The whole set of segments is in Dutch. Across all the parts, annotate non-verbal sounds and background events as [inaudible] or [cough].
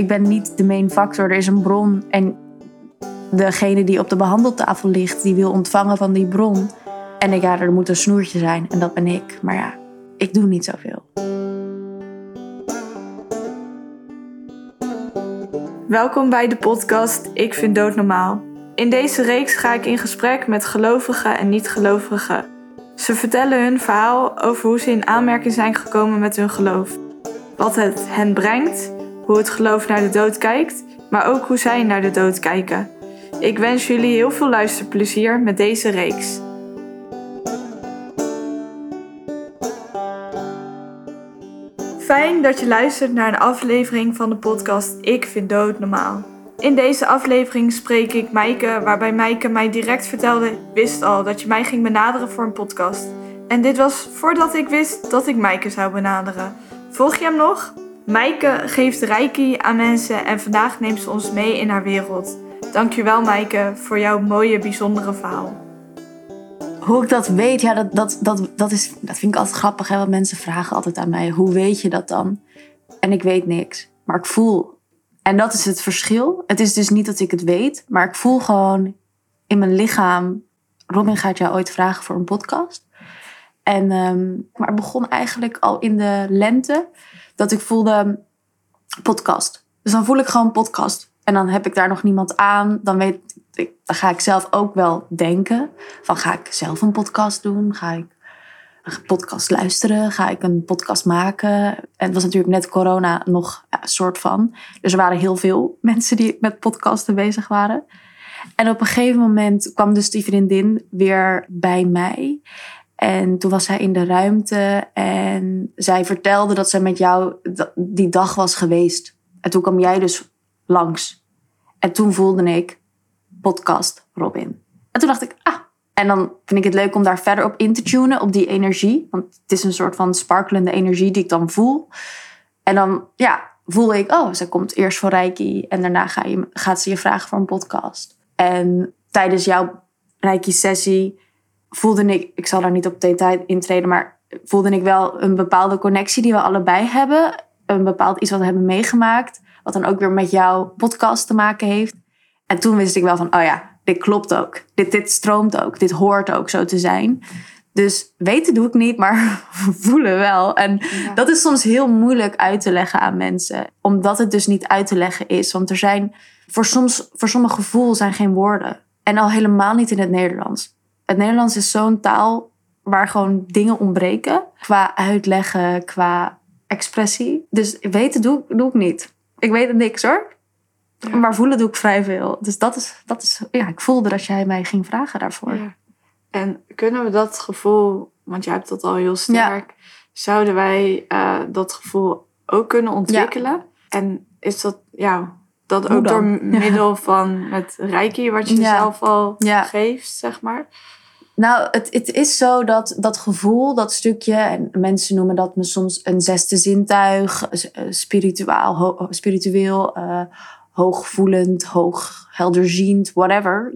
Ik ben niet de main factor. Er is een bron. En degene die op de behandeltafel ligt, die wil ontvangen van die bron. En ik, ja, er moet een snoertje zijn. En dat ben ik. Maar ja, ik doe niet zoveel. Welkom bij de podcast Ik vind dood normaal. In deze reeks ga ik in gesprek met gelovigen en niet-gelovigen. Ze vertellen hun verhaal over hoe ze in aanmerking zijn gekomen met hun geloof. Wat het hen brengt, hoe het geloof naar de dood kijkt, maar ook hoe zij naar de dood kijken. Ik wens jullie heel veel luisterplezier met deze reeks. Fijn dat je luistert naar een aflevering van de podcast Ik vind dood normaal. In deze aflevering spreek ik Maaike, waarbij Maaike mij direct vertelde: wist al dat je mij ging benaderen voor een podcast. En dit was voordat ik wist dat ik Maaike zou benaderen. Volg je hem nog? Maaike geeft reiki aan mensen en vandaag neemt ze ons mee in haar wereld. Dankjewel Maaike voor jouw mooie, bijzondere verhaal. Hoe ik dat weet, ja, dat, dat, dat, dat, is, dat vind ik altijd grappig. Hè? Want mensen vragen altijd aan mij, hoe weet je dat dan? En ik weet niks, maar ik voel. En dat is het verschil. Het is dus niet dat ik het weet, maar ik voel gewoon in mijn lichaam... Robin gaat jou ooit vragen voor een podcast. En, um, maar het begon eigenlijk al in de lente dat ik voelde podcast. Dus dan voel ik gewoon podcast. En dan heb ik daar nog niemand aan. Dan, weet ik, dan ga ik zelf ook wel denken. Van ga ik zelf een podcast doen? Ga ik een podcast luisteren? Ga ik een podcast maken? En het was natuurlijk net corona nog een soort van. Dus er waren heel veel mensen die met podcasten bezig waren. En op een gegeven moment kwam dus die vriendin weer bij mij. En toen was zij in de ruimte en zij vertelde dat ze met jou die dag was geweest. En toen kwam jij dus langs. En toen voelde ik podcast Robin. En toen dacht ik, ah. En dan vind ik het leuk om daar verder op in te tunen, op die energie. Want het is een soort van sparkelende energie die ik dan voel. En dan, ja, voel ik, oh, ze komt eerst voor Reiki en daarna ga je, gaat ze je vragen voor een podcast. En tijdens jouw Reiki-sessie voelde ik, ik zal daar niet op detail intreden, maar voelde ik wel een bepaalde connectie die we allebei hebben. Een bepaald iets wat we hebben meegemaakt, wat dan ook weer met jouw podcast te maken heeft. En toen wist ik wel van, oh ja, dit klopt ook. Dit, dit stroomt ook. Dit hoort ook zo te zijn. Dus weten doe ik niet, maar [laughs] voelen wel. En dat is soms heel moeilijk uit te leggen aan mensen. Omdat het dus niet uit te leggen is. Want er zijn, voor, soms, voor sommige gevoel zijn geen woorden. En al helemaal niet in het Nederlands. Het Nederlands is zo'n taal waar gewoon dingen ontbreken. Qua uitleggen, qua expressie. Dus weten doe, doe ik niet. Ik weet het niks hoor. Maar voelen doe ik vrij veel. Dus dat is, dat is, ja, ik voelde dat jij mij ging vragen daarvoor. Ja. En kunnen we dat gevoel, want jij hebt dat al heel sterk, zouden wij uh, dat gevoel ook kunnen ontwikkelen? En is dat, ja, dat ook door middel van het reiki wat je zelf al geeft, zeg maar? Nou, het, het is zo dat dat gevoel, dat stukje, en mensen noemen dat me soms een zesde zintuig, eh, spiritueel, uh, hoogvoelend, hoog helderziend, whatever.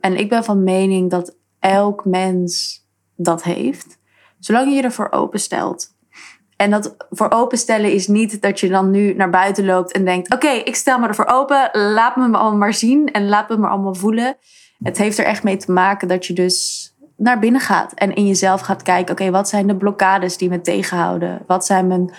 En ik ben van mening dat elk mens dat heeft, zolang je je ervoor openstelt. En dat voor openstellen is niet dat je dan nu naar buiten loopt en denkt: Oké, ik stel me ervoor open, laat me me allemaal maar zien en laat me me allemaal voelen. Het heeft er echt mee te maken dat je dus naar binnen gaat en in jezelf gaat kijken: Oké, wat zijn de blokkades die me tegenhouden? Wat zijn mijn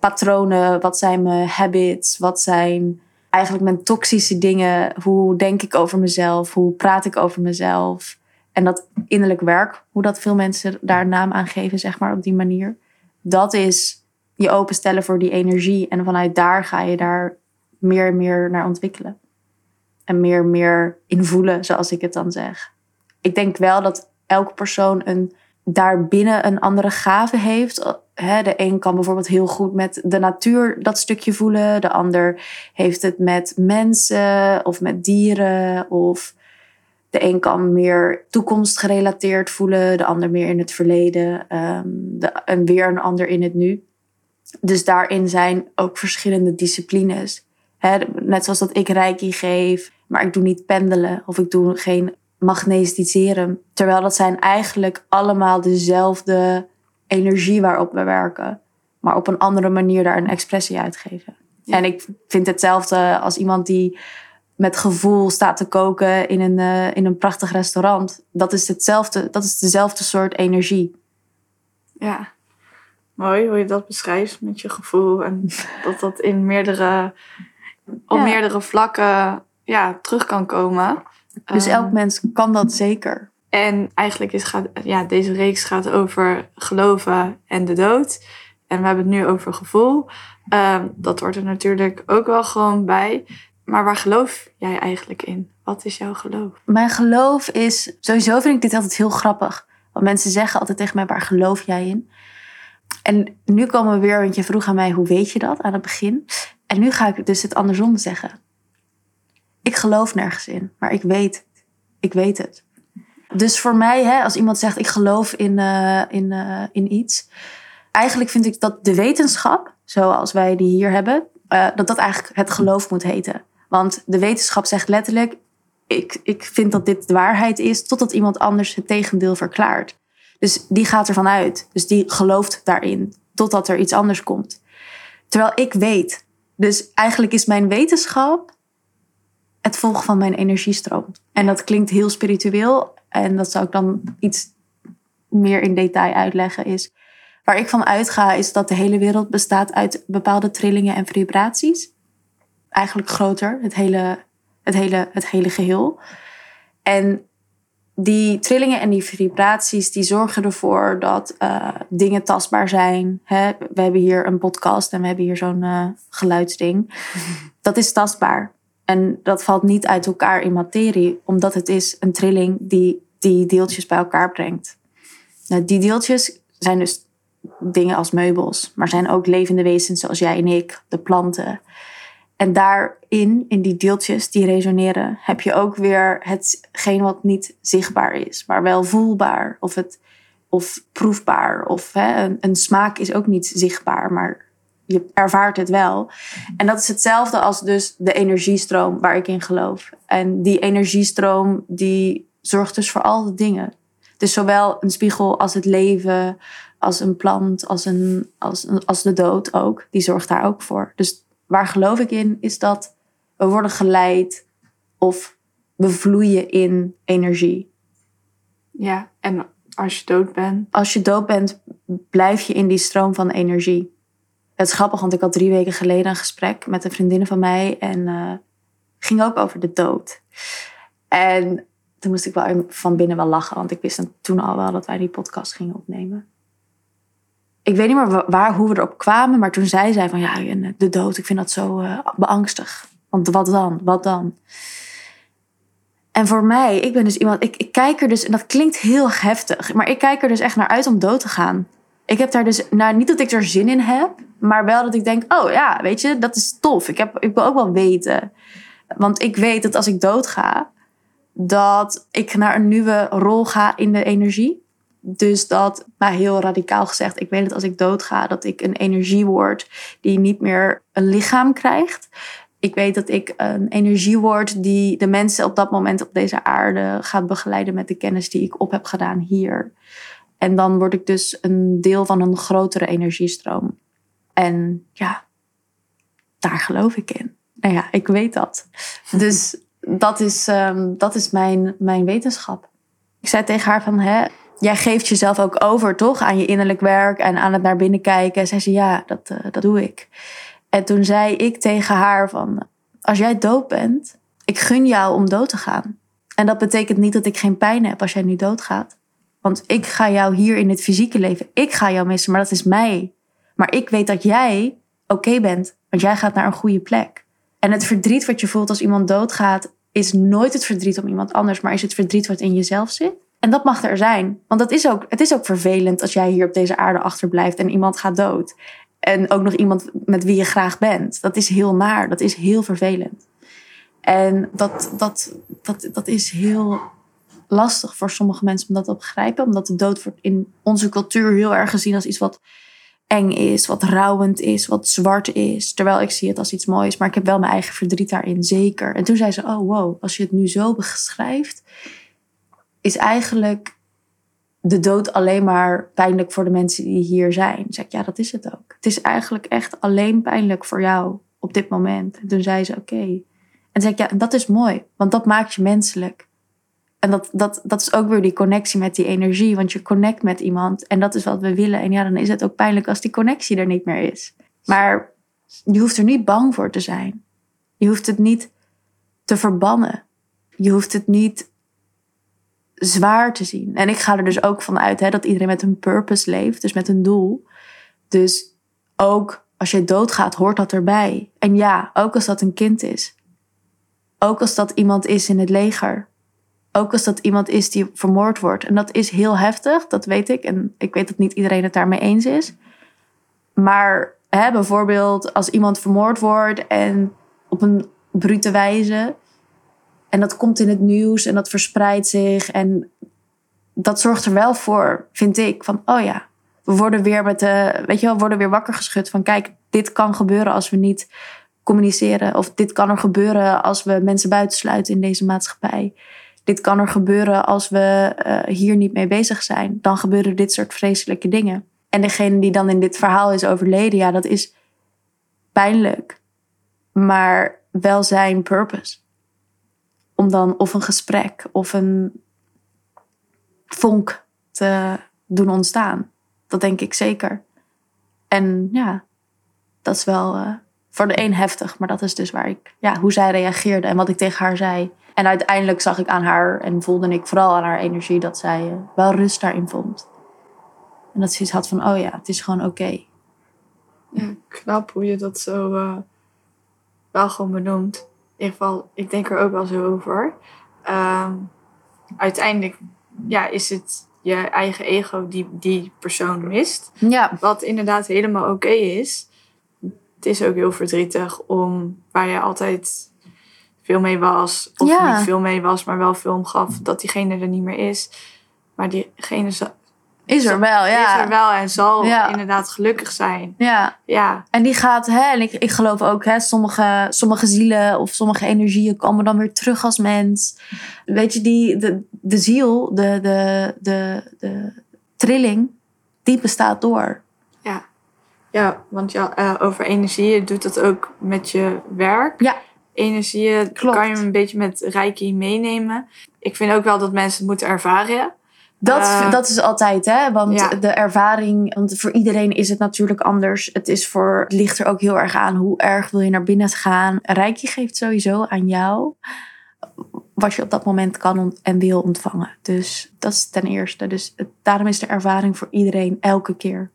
patronen? Wat zijn mijn habits? Wat zijn eigenlijk mijn toxische dingen. Hoe denk ik over mezelf? Hoe praat ik over mezelf? En dat innerlijk werk, hoe dat veel mensen daar naam aan geven, zeg maar, op die manier. Dat is je openstellen voor die energie. En vanuit daar ga je daar meer en meer naar ontwikkelen. En meer en meer invoelen, zoals ik het dan zeg. Ik denk wel dat elke persoon een, daarbinnen een andere gave heeft de een kan bijvoorbeeld heel goed met de natuur dat stukje voelen. De ander heeft het met mensen of met dieren. Of de een kan meer toekomstgerelateerd voelen. De ander meer in het verleden. Ehm, en weer een ander in het nu. Dus daarin zijn ook verschillende disciplines. net zoals dat ik reiki geef. Maar ik doe niet pendelen. Of ik doe geen magnetiseren. Terwijl dat zijn eigenlijk allemaal dezelfde energie waarop we werken. Maar op een andere manier daar een expressie uitgeven. Ja. En ik vind hetzelfde als iemand die met gevoel staat te koken in een, eh, in een prachtig restaurant. Dat is, hetzelfde, dat is dezelfde soort energie. Ja, mooi hoe je dat beschrijft met je gevoel. En dat dat in meerdere, op Ja. meerdere vlakken ja, terug kan komen. Dus Ehm, elk mens kan dat zeker. En eigenlijk is, gaat, ja, deze reeks gaat over geloven en de dood. En we hebben het nu over gevoel. Ehm, dat hoort er natuurlijk ook wel gewoon bij. Maar waar geloof jij eigenlijk in? Wat is jouw geloof? Mijn geloof is... Sowieso vind ik dit altijd heel grappig. Want mensen zeggen altijd tegen mij, waar geloof jij in? En nu komen we weer, want je vroeg aan mij, hoe weet je dat aan het begin? En nu ga ik dus het andersom zeggen. Ik geloof nergens in, maar ik weet. Ik weet het. Dus voor mij, hè, als iemand zegt, ik geloof in, eh, in, eh, in iets... Eigenlijk vind ik dat de wetenschap, zoals wij die hier hebben... eh, dat dat eigenlijk het geloof moet heten. Want de wetenschap zegt letterlijk... Ik, ik vind dat dit de waarheid is... totdat iemand anders het tegendeel verklaart. Dus die gaat ervan uit. Dus die gelooft daarin. Totdat er iets anders komt. Terwijl ik weet. Dus eigenlijk is mijn wetenschap het volgen van mijn energiestroom. En dat klinkt heel spiritueel. En dat zou ik dan iets meer in detail uitleggen. Is waar ik van uitga, is dat de hele wereld bestaat uit bepaalde trillingen en vibraties. Eigenlijk groter, het hele, het hele, het hele geheel. En die trillingen en die vibraties die zorgen ervoor dat eh, dingen tastbaar zijn. Hè? We hebben hier een podcast en we hebben hier zo'n eh, geluidsding. [laughs] Dat is tastbaar. En dat valt niet uit elkaar in materie, omdat het is een trilling die die deeltjes bij elkaar brengt. Nou, die deeltjes zijn dus dingen als meubels, maar zijn ook levende wezens zoals jij en ik, de planten. En daarin, in die deeltjes die resoneren, heb je ook weer hetgeen wat niet zichtbaar is, maar wel voelbaar of, het, of proefbaar. Of hè, een, een smaak is ook niet zichtbaar, maar je ervaart het wel. En dat is hetzelfde als dus de energiestroom waar ik in geloof. En die energiestroom die zorgt dus voor al de dingen. Dus zowel een spiegel als het leven, als een plant, als, een, als, als de dood ook. Die zorgt daar ook voor. Dus waar geloof ik in, is dat we worden geleid of we vloeien in energie. Ja, en als je dood bent. Als je dood bent, blijf je in die stroom van energie. Het is grappig, want ik had drie weken geleden een gesprek met een vriendin van mij. En eh ging ook over de dood. En toen moest ik wel van binnen wel lachen, want ik wist toen al wel dat wij die podcast gingen opnemen. Ik weet niet meer wa- waar, hoe we erop kwamen, maar toen zei zij van ja, en de dood, ik vind dat zo eh, beangstig. Want wat dan? Wat dan? En voor mij, ik ben dus iemand, ik, ik kijk er dus, en dat klinkt heel heftig, maar ik kijk er dus echt naar uit om dood te gaan. Ik heb daar dus, nou niet dat ik er zin in heb, maar wel dat ik denk, oh ja, weet je, dat is tof. Ik, heb, ik wil ook wel weten. Want ik weet dat als ik dood ga, dat ik naar een nieuwe rol ga in de energie. Dus dat, maar heel radicaal gezegd, ik weet dat als ik doodga, dat ik een energie word die niet meer een lichaam krijgt. Ik weet dat ik een energie word die de mensen op dat moment op deze aarde gaat begeleiden met de kennis die ik op heb gedaan hier. En dan word ik dus een deel van een grotere energiestroom. En ja, daar geloof ik in. Nou ja, ik weet dat. Dus dat is, ehm, dat is mijn, mijn wetenschap. Ik zei tegen haar van, hè, jij geeft jezelf ook over, toch? Aan je innerlijk werk en aan het naar binnen kijken. Zij zei, ja, dat, eh, dat doe ik. En toen zei ik tegen haar van, als jij dood bent, ik gun jou om dood te gaan. En dat betekent niet dat ik geen pijn heb als jij nu doodgaat. Want ik ga jou hier in het fysieke leven, ik ga jou missen, maar dat is mij. Maar ik weet dat jij oké bent, want jij gaat naar een goede plek. En het verdriet wat je voelt als iemand doodgaat, is nooit het verdriet om iemand anders, maar is het verdriet wat in jezelf zit. En dat mag er zijn. Want dat is ook, het is ook vervelend als jij hier op deze aarde achterblijft en iemand gaat dood. En ook nog iemand met wie je graag bent. Dat is heel naar, dat is heel vervelend. En dat, dat, dat, dat is heel lastig voor sommige mensen om dat te begrijpen. Omdat de dood wordt in onze cultuur heel erg gezien als iets wat eng is, wat rouwend is, wat zwart is. Terwijl ik zie het als iets moois, maar ik heb wel mijn eigen verdriet daarin, zeker. En toen zei ze, oh wow, als je het nu zo beschrijft, is eigenlijk de dood alleen maar pijnlijk voor de mensen die hier zijn. Zeg ja, dat is het ook. Het is eigenlijk echt alleen pijnlijk voor jou op dit moment. En toen zei ze, oké. En zei ik, ja, dat is mooi, want dat maakt je menselijk. En dat, dat, dat is ook weer die connectie met die energie, want je connect met iemand en dat is wat we willen. En ja, dan is het ook pijnlijk als die connectie er niet meer is. Maar je hoeft er niet bang voor te zijn. Je hoeft het niet te verbannen. Je hoeft het niet zwaar te zien. En ik ga er dus ook van uit hè, dat iedereen met een purpose leeft, dus met een doel. Dus ook als je doodgaat, hoort dat erbij. En ja, ook als dat een kind is. Ook als dat iemand is in het leger. Ook als dat iemand is die vermoord wordt. En dat is heel heftig, dat weet ik. En ik weet dat niet iedereen het daarmee eens is. Maar hè, bijvoorbeeld als iemand vermoord wordt en op een brute wijze. En dat komt in het nieuws en dat verspreidt zich. En dat zorgt er wel voor, vind ik, van oh ja, we worden weer met de, weet je wel, we worden weer wakker geschud van kijk, dit kan gebeuren als we niet communiceren. Of dit kan er gebeuren als we mensen buitensluiten in deze maatschappij. Dit kan er gebeuren als we uh, hier niet mee bezig zijn. Dan gebeuren dit soort vreselijke dingen. En degene die dan in dit verhaal is overleden, ja, dat is pijnlijk. Maar wel zijn purpose. Om dan of een gesprek of een vonk te doen ontstaan. Dat denk ik zeker. En ja, dat is wel uh, voor de een heftig, maar dat is dus waar ik, ja, hoe zij reageerde en wat ik tegen haar zei. En uiteindelijk zag ik aan haar en voelde ik vooral aan haar energie dat zij uh, wel rust daarin vond. En dat ze iets had van, oh ja, het is gewoon oké. Okay. Ja, knap hoe je dat zo uh, wel gewoon benoemt. In ieder geval, ik denk er ook wel zo over. Um, uiteindelijk ja, is het je eigen ego die die persoon mist. Ja. Wat inderdaad helemaal oké okay is. Het is ook heel verdrietig om waar je altijd veel mee was. Of Ja. niet veel mee was, maar wel veel gaf. Dat diegene er niet meer is. Maar diegene Is er wel, ja. is er wel en zal Ja. inderdaad gelukkig zijn. Ja, Ja, en die gaat, hè, en ik, ik geloof ook, hè, sommige, sommige zielen of sommige energieën komen dan weer terug als mens. Weet je, die, de, de ziel, de, de, de, de trilling, die bestaat door. ja. Ja, want ja, eh, over energieën doet dat ook met je werk. Ja. Energieën Klopt. kan je een beetje met reiki meenemen. Ik vind ook wel dat mensen het moeten ervaren. Dat, Eh, dat is altijd, hè? Want ja. de ervaring, want voor iedereen is het natuurlijk anders. Het, is voor, het ligt er ook heel erg aan hoe erg wil je naar binnen gaan. Reiki geeft sowieso aan jou wat je op dat moment kan en wil ontvangen. Dus dat is ten eerste. Dus het- daarom is de ervaring voor iedereen elke keer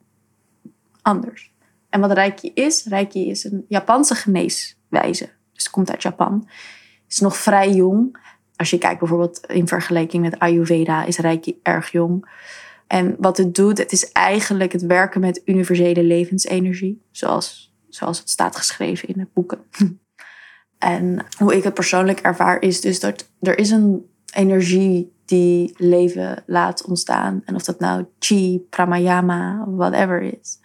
anders. En wat Reiki is, Reiki is een Japanse geneeswijze. Dus het komt uit Japan. Is nog vrij jong. Als je kijkt bijvoorbeeld in vergelijking met Ayurveda, is Reiki erg jong. En wat het doet, het is eigenlijk het werken met universele levensenergie. Zoals, zoals het staat geschreven in de boeken. [laughs] En hoe ik het persoonlijk ervaar is dus dat er is een energie die leven laat ontstaan. En of dat nou chi, pranayama, whatever is.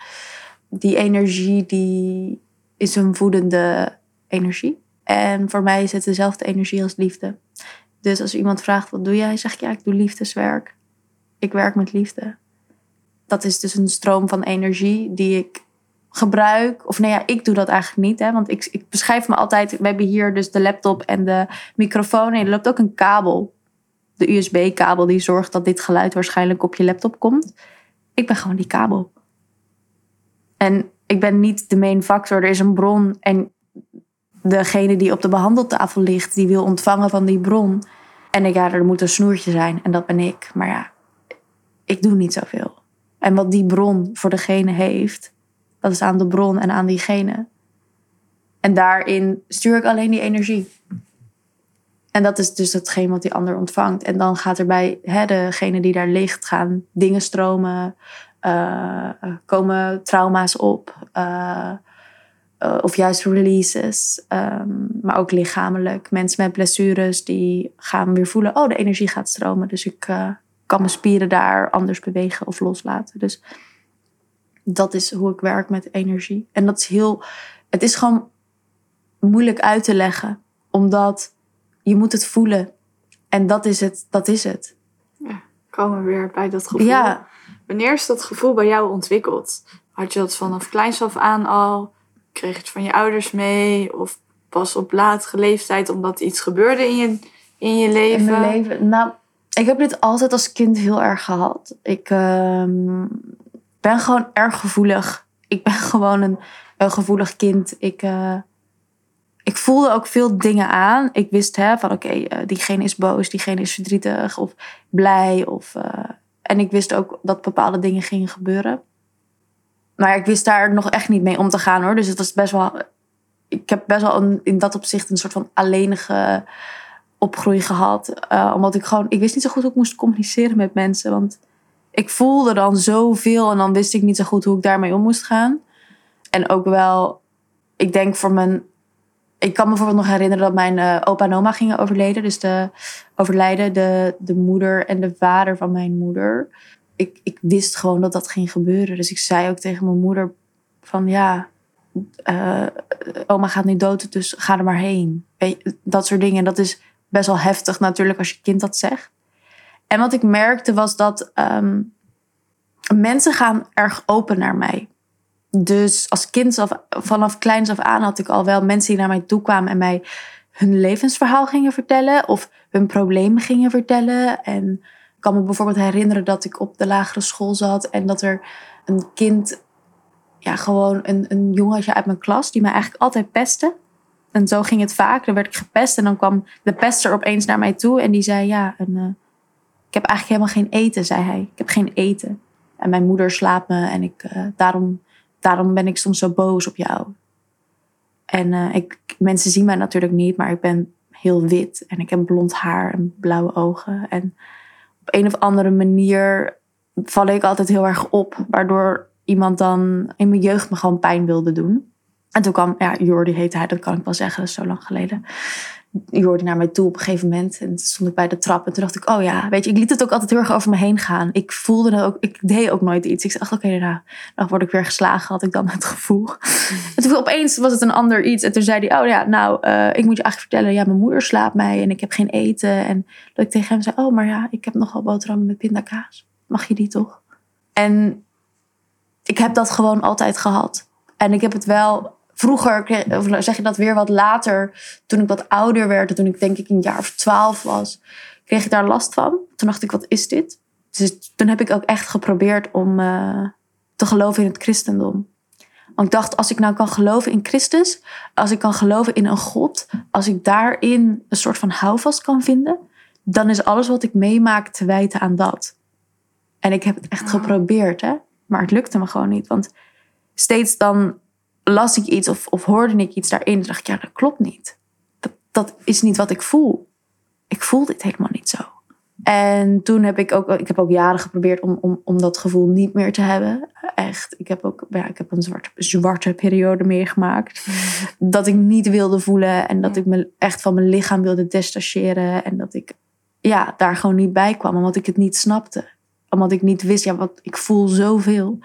Die energie die is een voedende energie. En voor mij is het dezelfde energie als liefde. Dus als iemand vraagt, wat doe jij? Zeg ik, ja, ik doe liefdeswerk. Ik werk met liefde. Dat is dus een stroom van energie die ik gebruik. Of nee, ja, ik doe dat eigenlijk niet. Hè, want ik, ik beschrijf me altijd... We hebben hier dus de laptop en de microfoon. En er loopt ook een kabel. De USB-kabel die zorgt dat dit geluid waarschijnlijk op je laptop komt. Ik ben gewoon die kabel. En ik ben niet de main factor. Er is een bron en degene die op de behandeltafel ligt, die wil ontvangen van die bron. En ik, ja, er moet een snoertje zijn en dat ben ik. Maar ja, ik doe niet zoveel. En wat die bron voor degene heeft, dat is aan de bron en aan diegene. En daarin stuur ik alleen die energie. En dat is dus hetgeen wat die ander ontvangt. En dan gaat er bij hè, degene die daar ligt, gaan dingen stromen, eh, komen trauma's op. eh, eh, of juist releases, ehm, maar ook lichamelijk. Mensen met blessures die gaan weer voelen, oh, de energie gaat stromen. Dus ik eh, kan mijn spieren daar anders bewegen of loslaten. Dus dat is hoe ik werk met energie. En dat is heel, het is gewoon moeilijk uit te leggen, omdat je moet het voelen. En dat is het, dat is het. Komen we weer bij dat gevoel. Ja, Wanneer is dat gevoel bij jou ontwikkeld? Had je dat vanaf kleins af aan al? Kreeg het van je ouders mee? Of pas op latere leeftijd omdat iets gebeurde in je, in je leven? In mijn leven. Nou, ik heb dit altijd als kind heel erg gehad. Ik ehm, ben gewoon erg gevoelig. Ik ben [laughs] gewoon een, een gevoelig kind. Ik, eh, ik voelde ook veel dingen aan. Ik wist hè, van oké, eh, diegene is boos, diegene is verdrietig of blij. Of, eh, en ik wist ook dat bepaalde dingen gingen gebeuren. Maar ik wist daar nog echt niet mee om te gaan hoor. Dus het was best wel. Ik heb best wel een, in dat opzicht een soort van alleenige opgroei gehad. Uh, omdat ik gewoon. Ik wist niet zo goed hoe ik moest communiceren met mensen. Want ik voelde dan zoveel en dan wist ik niet zo goed hoe ik daarmee om moest gaan. En ook wel. Ik denk voor mijn. Ik kan me bijvoorbeeld nog herinneren dat mijn uh, opa en oma gingen overleden. Dus de overlijden, de, de moeder en de vader van mijn moeder ik, ik wist gewoon dat dat ging gebeuren. Dus ik zei ook tegen mijn moeder van ja, uh, oma gaat nu dood, dus ga er maar heen. Dat soort dingen. Dat is best wel heftig natuurlijk als je kind dat zegt. En wat ik merkte was dat um, mensen gaan erg open naar mij. Dus als kind af, vanaf kleins af aan had ik al wel mensen die naar mij toe kwamen en mij hun levensverhaal gingen vertellen of hun problemen gingen vertellen. En kan me bijvoorbeeld herinneren dat ik op de lagere school zat en dat er een kind, ja, gewoon een, een jongetje uit mijn klas, die mij eigenlijk altijd pestte. En zo ging het vaak. Dan werd ik gepest en dan kwam de pester opeens naar mij toe en die zei: Ja, uh, ik heb eigenlijk helemaal geen eten, zei hij. Ik heb geen eten. En mijn moeder slaapt me en ik, uh, daarom, daarom ben ik soms zo boos op jou. En uh, ik, mensen zien mij natuurlijk niet, maar ik ben heel wit en ik heb blond haar en blauwe ogen. En een of andere manier val ik altijd heel erg op. Waardoor iemand dan in mijn jeugd me gewoon pijn wilde doen. En toen kwam, ja, Jordi heette hij, dat kan ik wel zeggen, dat is zo lang geleden. Jordi naar mij toe op een gegeven moment. En toen stond ik bij de trap. En toen dacht ik, oh ja, weet je, ik liet het ook altijd heel erg over me heen gaan. Ik voelde het ook, ik deed ook nooit iets. Ik dacht, oké, nou, dan word ik weer geslagen, had ik dan het gevoel. En toen opeens was het een ander iets. En toen zei hij, oh ja, nou, uh, ik moet je eigenlijk vertellen, ja, mijn moeder slaapt mij en ik heb geen eten. En dat ik tegen hem zei, oh, maar ja, ik heb nogal boterhammen met pindakaas. Mag je die toch? En ik heb dat gewoon altijd gehad. En ik heb het wel vroeger, of zeg je dat weer wat later, toen ik wat ouder werd, toen ik denk ik een jaar of twaalf was, kreeg ik daar last van. Toen dacht ik, wat is dit? Dus toen heb ik ook echt geprobeerd om uh, te geloven in het christendom. Want ik dacht, als ik nou kan geloven in Christus, als ik kan geloven in een God, als ik daarin een soort van houvast kan vinden, dan is alles wat ik meemaak te wijten aan dat. En ik heb het echt geprobeerd, hè? maar het lukte me gewoon niet. Want steeds dan las ik iets of, of hoorde ik iets daarin. Dacht ik, ja, dat klopt niet. Dat, dat is niet wat ik voel. Ik voel dit helemaal niet zo. En toen heb ik ook, ik heb ook jaren geprobeerd om, om, om dat gevoel niet meer te hebben. Echt. Ik heb ook, ja, ik heb een zwarte, zwarte periode meegemaakt. [laughs] Dat ik niet wilde voelen en dat ik me echt van mijn lichaam wilde detacheren. En dat ik ja, daar gewoon niet bij kwam, omdat ik het niet snapte. Omdat ik niet wist, ja, wat, ik voel zoveel.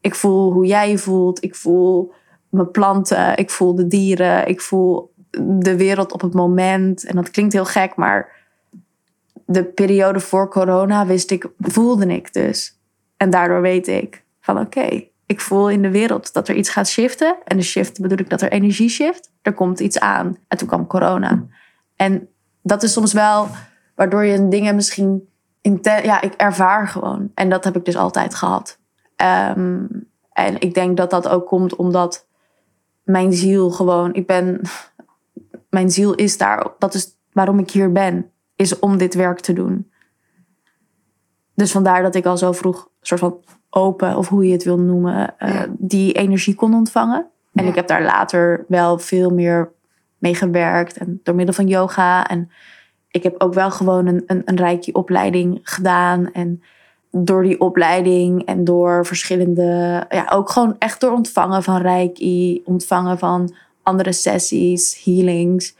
Ik voel hoe jij je voelt. Ik voel mijn planten, ik voel de dieren, ik voel de wereld op het moment. En dat klinkt heel gek, maar de periode voor corona wist ik, voelde ik dus. En daardoor weet ik van oké, ik voel in de wereld dat er iets gaat shiften. En de shift bedoel ik dat er energie shift. Er komt iets aan. En toen kwam corona. En dat is soms wel waardoor je dingen misschien... Ja, ik ervaar gewoon. En dat heb ik dus altijd gehad. Um, en ik denk dat dat ook komt omdat mijn ziel gewoon, ik ben, mijn ziel is daar. Dat is waarom ik hier ben, is om dit werk te doen. Dus vandaar dat ik al zo vroeg, soort van open, of hoe je het wil noemen, uh, die energie kon ontvangen. En ik heb daar later wel veel meer mee gewerkt. En door middel van yoga. En ik heb ook wel gewoon een, een, een rijke opleiding gedaan. En door die opleiding en door verschillende, ja, ook gewoon echt door ontvangen van Reiki, ontvangen van andere sessies, healings,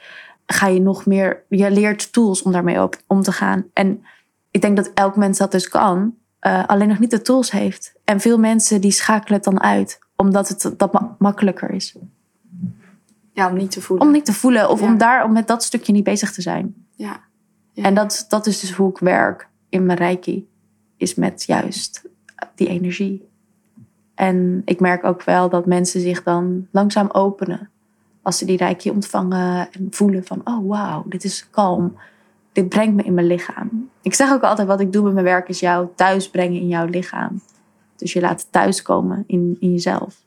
ga je nog meer, je leert tools om daarmee op, om te gaan. En ik denk dat elk mens dat dus kan, uh, alleen nog niet de tools heeft. En veel mensen die schakelen het dan uit, omdat het dat makkelijker is. Ja, om niet te voelen. Om niet te voelen of om daar om met dat stukje niet bezig te zijn. Ja. ja. En dat, dat is dus hoe ik werk in mijn Reiki is met juist die energie. En ik merk ook wel dat mensen zich dan langzaam openen. Als ze die reiki ontvangen en voelen van, oh wauw, dit is kalm. Dit brengt me in mijn lichaam. Ik zeg ook altijd, wat ik doe met mijn werk is jou thuis brengen in jouw lichaam. Dus je laat thuiskomen in, in jezelf.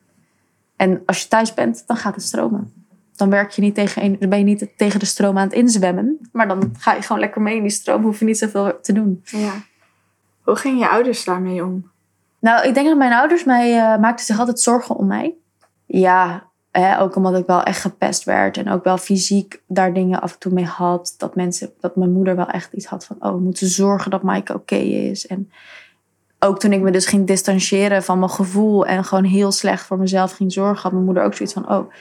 En als je thuis bent, dan gaat het stromen. Dan, werk je niet tegen dan ben je niet tegen de stroom aan het inzwemmen. Maar dan ga je gewoon lekker mee in die stroom. Hoef je niet zoveel te doen. Ja. Hoe gingen je ouders daarmee om? Nou, ik denk dat mijn ouders mij uh, maakten zich altijd zorgen om mij. Ja, hè, ook omdat ik wel echt gepest werd. En ook wel fysiek daar dingen af en toe mee had. Dat, mensen, dat mijn moeder wel echt iets had van... Oh, we moeten zorgen dat Maaike oké is. En ook toen ik me dus ging distancieren van mijn gevoel en gewoon heel slecht voor mezelf ging zorgen, had mijn moeder ook zoiets van: oh,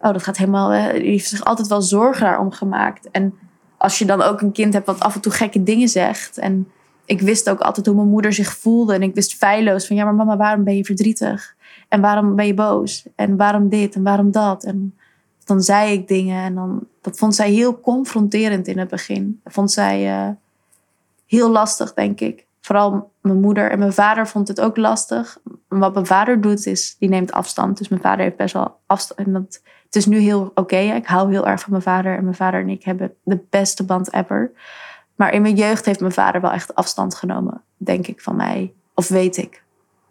oh dat gaat helemaal. Eh, die heeft zich altijd wel zorgen daarom gemaakt. En als je dan ook een kind hebt wat af en toe gekke dingen zegt. En ik wist ook altijd hoe mijn moeder zich voelde. En ik wist feilloos van: ja, maar mama, waarom ben je verdrietig? En waarom ben je boos? En waarom dit en waarom dat? En dan zei ik dingen en dan, dat vond zij heel confronterend in het begin. Dat vond zij uh, heel lastig, denk ik vooral mijn moeder en mijn vader vond het ook lastig. wat mijn vader doet is, die neemt afstand. Dus mijn vader heeft best wel afstand. En dat, het is nu heel oké. Ik hou heel erg van mijn vader. En mijn vader en ik hebben de beste band ever. Maar in mijn jeugd heeft mijn vader wel echt afstand genomen, denk ik, van mij. Of weet ik.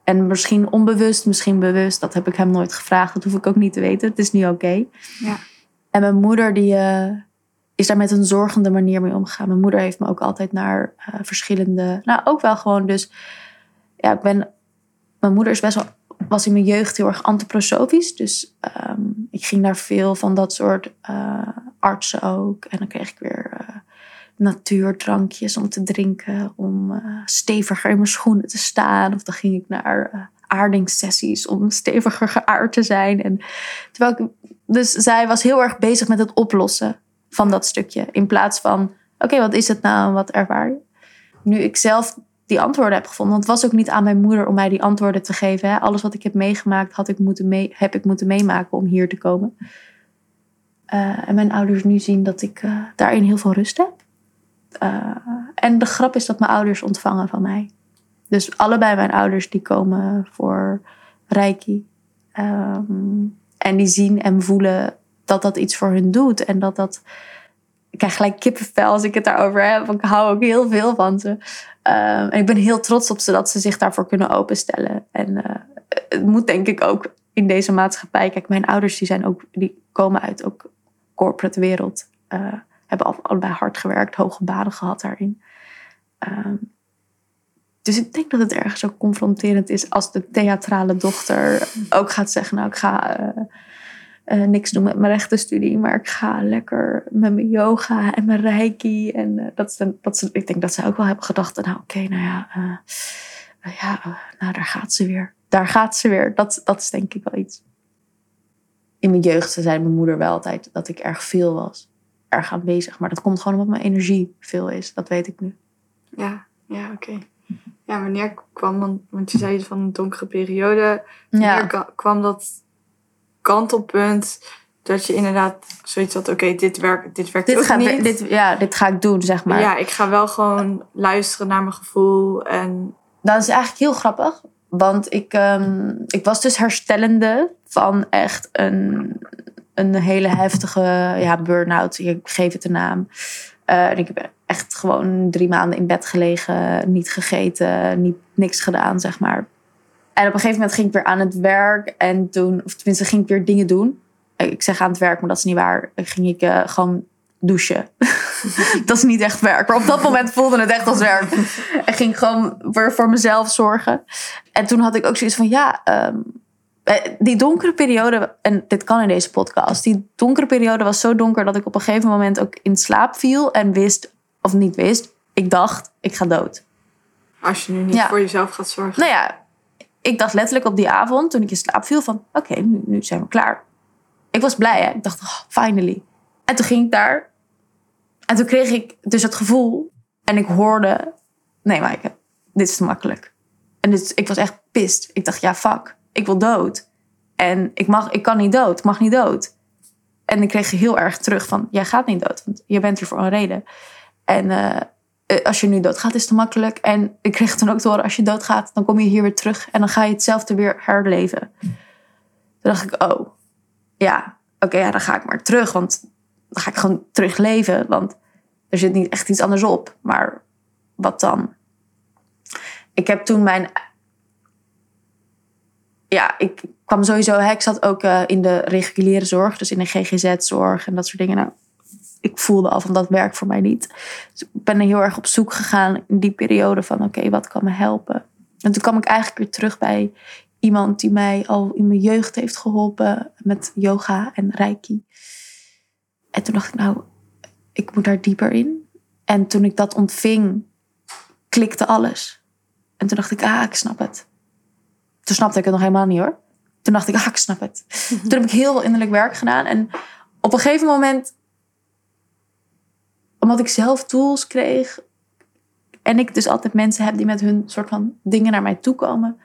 En misschien onbewust, misschien bewust. Dat heb ik hem nooit gevraagd. Dat hoef ik ook niet te weten. Het is nu oké. Ja. En mijn moeder, die... Uh, is daar met een zorgende manier mee omgegaan. Mijn moeder heeft me ook altijd naar uh, verschillende. Nou, ook wel gewoon dus. Ja, ik ben. Mijn moeder is best wel. Was in mijn jeugd heel erg antroposofisch. Dus um, ik ging naar veel van dat soort uh, artsen ook. En dan kreeg ik weer natuurdrankjes om te drinken. Om steviger in mijn schoenen te staan. Of dan ging ik naar aardingssessies om steviger geaard te zijn. En terwijl dus zij was heel erg bezig met het oplossen van dat stukje. In plaats van, oké, wat is het nou en wat ervaar je? Nu ik zelf die antwoorden heb gevonden, want het was ook niet aan mijn moeder om mij die antwoorden te geven. Hè. Alles wat ik heb meegemaakt, had ik moeten mee, heb ik moeten meemaken om hier te komen. Uh, en mijn ouders nu zien dat ik uh, daarin heel veel rust heb. Uh, en de grap is dat mijn ouders ontvangen van mij. Dus allebei mijn ouders die komen voor Reiki. Um, en die zien en voelen dat dat iets voor hun doet. En dat dat. Ik krijg gelijk kippenvel als ik het daarover heb. Ik hou ook heel veel van ze. Um, en ik ben heel trots op ze dat ze zich daarvoor kunnen openstellen. En uh, het moet denk ik ook in deze maatschappij. Kijk, mijn ouders die zijn ook, die komen uit ook corporate wereld. Uh, hebben allebei hard gewerkt, hoge banen gehad daarin. Um, dus ik denk dat het ergens ook confronterend is als de theatrale dochter ook gaat zeggen: Nou, ik ga. Uh, uh, niks doen met mijn rechtenstudie, maar ik ga lekker met mijn yoga en mijn reiki. En uh, dat, ze, dat ze, ik denk dat ze ook wel hebben gedacht, nou oké, nou ja, ja nou daar gaat ze weer. Daar gaat ze weer. Dat, dat is denk ik wel iets. In mijn jeugd zei mijn moeder wel altijd dat ik erg veel was. Erg aanwezig. Maar dat komt gewoon omdat mijn energie veel is. Dat weet ik nu. Ja, ja oké. Okay. Ja, wanneer kwam dan, want je zei van een donkere periode. Wanneer ja. kwam dat kantelpunt dat je inderdaad zoiets had, oké, dit werkt, dit werkt dit ook niet. Dit, ja, dit ga ik doen, zeg maar. Ja, ik ga wel gewoon luisteren naar mijn gevoel. En... Dat is eigenlijk heel grappig. Want ik, um, ik was dus herstellende van echt een, een hele heftige ja, burn-out. Ik geef het een naam. Uh, en ik heb echt gewoon drie maanden in bed gelegen, niet gegeten, niet, niks gedaan, zeg maar. En op een gegeven moment ging ik weer aan het werk. En toen, of tenminste, ging ik weer dingen doen. Ik zeg aan het werk, maar dat is niet waar. Ging ik uh, gewoon douchen. [laughs] dat is niet echt werk. Maar op dat moment voelde het echt als werk. En ging gewoon weer voor mezelf zorgen. En toen had ik ook zoiets van, ja, um, die donkere periode, en dit kan in deze podcast, die donkere periode was zo donker dat ik op een gegeven moment ook in slaap viel en wist, of niet wist, ik dacht, ik ga dood. Als je nu niet ja. voor jezelf gaat zorgen. Nou ja, ik dacht letterlijk op die avond, toen ik in slaap viel, van oké, okay, nu, nu, zijn we klaar. Ik was blij, hè? Ik dacht, oh, finally. En toen ging ik daar. En toen kreeg ik dus het gevoel. En ik hoorde, nee Maaike, dit is te makkelijk. En dit, ik was echt pist. Ik dacht, ja fuck, ik wil dood. En ik, mag, ik kan niet dood, ik mag niet dood. En ik kreeg heel erg terug van, jij gaat niet dood, want je bent er voor een reden. En uh, eh, als je nu doodgaat is het te makkelijk. En ik kreeg toen ook te horen, als je doodgaat, dan kom je hier weer terug. En dan ga je hetzelfde weer herleven. Toen dacht ik, oh, ja, oké, ja, dan ga ik maar terug. Want dan ga ik gewoon terug leven. Want er zit niet echt iets anders op. Maar wat dan? Ik heb toen mijn ja, ik kwam sowieso, ik zat ook uh, in de reguliere zorg, dus in de GGZ-zorg en dat soort dingen. Nou, ik voelde al van dat werkt voor mij niet. Dus ik ben heel erg op zoek gegaan in die periode van oké, wat kan me helpen? En toen kwam ik eigenlijk weer terug bij iemand die mij al in mijn jeugd heeft geholpen met yoga en reiki. En toen dacht ik, nou, ik moet daar dieper in. En toen ik dat ontving, klikte alles. En toen dacht ik, ah, ik snap het. Toen snapte ik het nog helemaal niet hoor. Toen dacht ik, ah, ik snap het. Toen heb ik heel veel innerlijk werk gedaan. En op een gegeven moment, omdat ik zelf tools kreeg. En ik dus altijd mensen heb die met hun soort van dingen naar mij toe komen.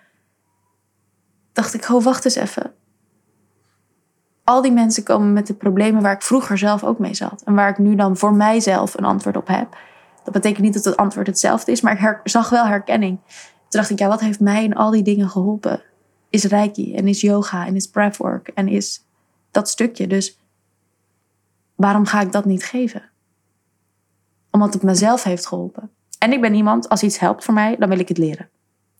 Dacht ik, oh, wacht eens even. Al die mensen komen met de problemen waar ik vroeger zelf ook mee zat. En waar ik nu dan voor mijzelf een antwoord op heb. Dat betekent niet dat het antwoord hetzelfde is, maar ik zag wel herkenning. Toen dacht ik, ja, wat heeft mij in al die dingen geholpen? Is reiki en is yoga en is breathwork en is dat stukje. Dus waarom ga ik dat niet geven? Omdat het mezelf heeft geholpen. En ik ben iemand, als iets helpt voor mij, dan wil ik het leren.